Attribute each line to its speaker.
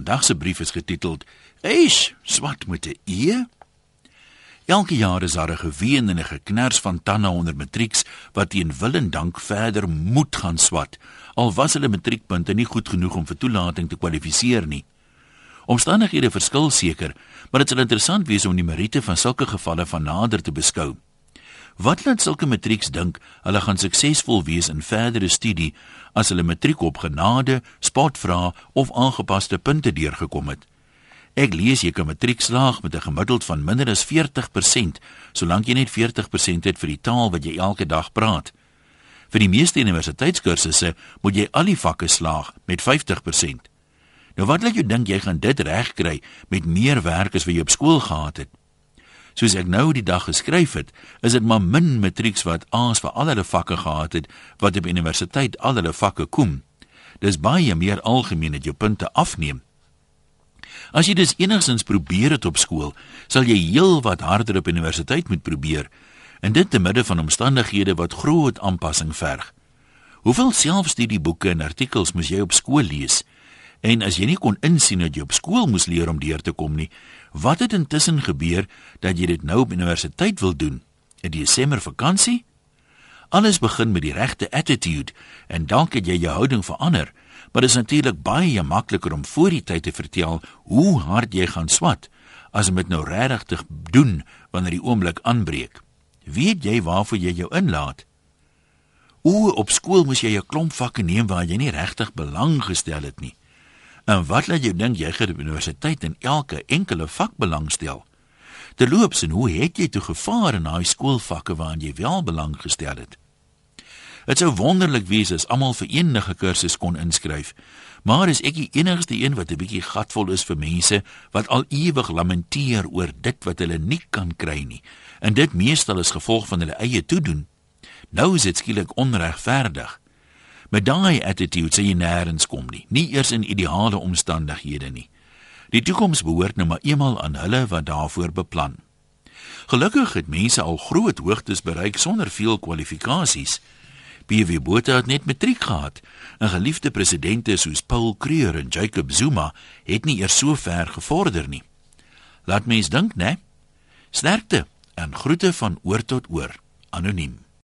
Speaker 1: vandag se brief is getiteld: "Eish, swat met 'n e." Elke jaar is daar 'n geween en 'n geknars van tande onder matrieks wat teen wil en dank verder moet gaan swat, al was hulle matriekpunte nie goed genoeg om vir toelating te kwalifiseer nie. Omstandighede verskil seker, maar dit sal interessant wees om die meriete van sulke gevalle van nader te beskou. Wat laat sulke matrieks dink hulle gaan suksesvol wees in verdere studie as hulle matriek op genade, spotvra of aangepaste punte deurgekom het? Ek lees jy kan matriek slaag met 'n gemiddeld van minder as 40%, solank jy net 40% het vir die taal wat jy elke dag praat. Vir die meeste universiteitskursusse moet jy al die vakke slaag met 50%. Nou wat laat jou dink jy gaan dit regkry met meer werk as wat jy op skool gehad het? Soos ek nou die dag geskryf het, is dit maar min matrieks wat A's vir al hulle vakke gehad het wat op universiteit al hulle vakke kom. Dis baie meer algemeen dat jou punte afneem. As jy dus enigstens probeer dit op skool, sal jy heel wat harder op universiteit moet probeer en dit te midde van omstandighede wat groot aanpassing verg. Hoeveel selfstudieboeke en artikels moes jy op skool lees? En as jy nie kon insien dat jy op skool moes leer om deur te kom nie, wat het intussen gebeur dat jy dit nou op universiteit wil doen? 'n Desember vakansie? Alles begin met die regte attitude en dalk het jy jou houding verander maar dit is natuurlik baie makliker om voor die tyd te vertel hoe hard jy gaan swat as om dit nou regtig te doen wanneer die oomblik aanbreek. Weet jy waarvoor jy jou inlaat? O, op skool moes jy 'n klomp vakke neem waar jy nie regtig belang gestel het nie. En wat laat jou dink jy gaan op universiteit in elke enkele vak belangstel? Terloops, en hoe het jy toe gevaar in daai skoolvakke waaraan jy wel belang gestel het? Dit sou wonderlik wees as almal vir enige kursus kon inskryf. Maar is ek die enigste een wat 'n bietjie gatvol is vir mense wat al ewig lamenteer oor dit wat hulle nie kan kry nie. En dit meestal is gevolg van hulle eie toedoen. Nou is dit skielik onregverdig. Met daai attitude sê jy nêrens kom nie, nie eers in ideale omstandighede nie. Die toekoms behoort nou maar eenmal aan hulle wat daarvoor beplan. Gelukkig het mense al groot hoogtes bereik sonder veel kwalifikasies. PW Botha het net matriek gehad. 'n Geliefde presidente soos Paul Kruger en Jacob Zuma het nie eers so ver gevorder nie. Laat mens dink, né? Sterkte en groete van oor tot oor. Anoniem.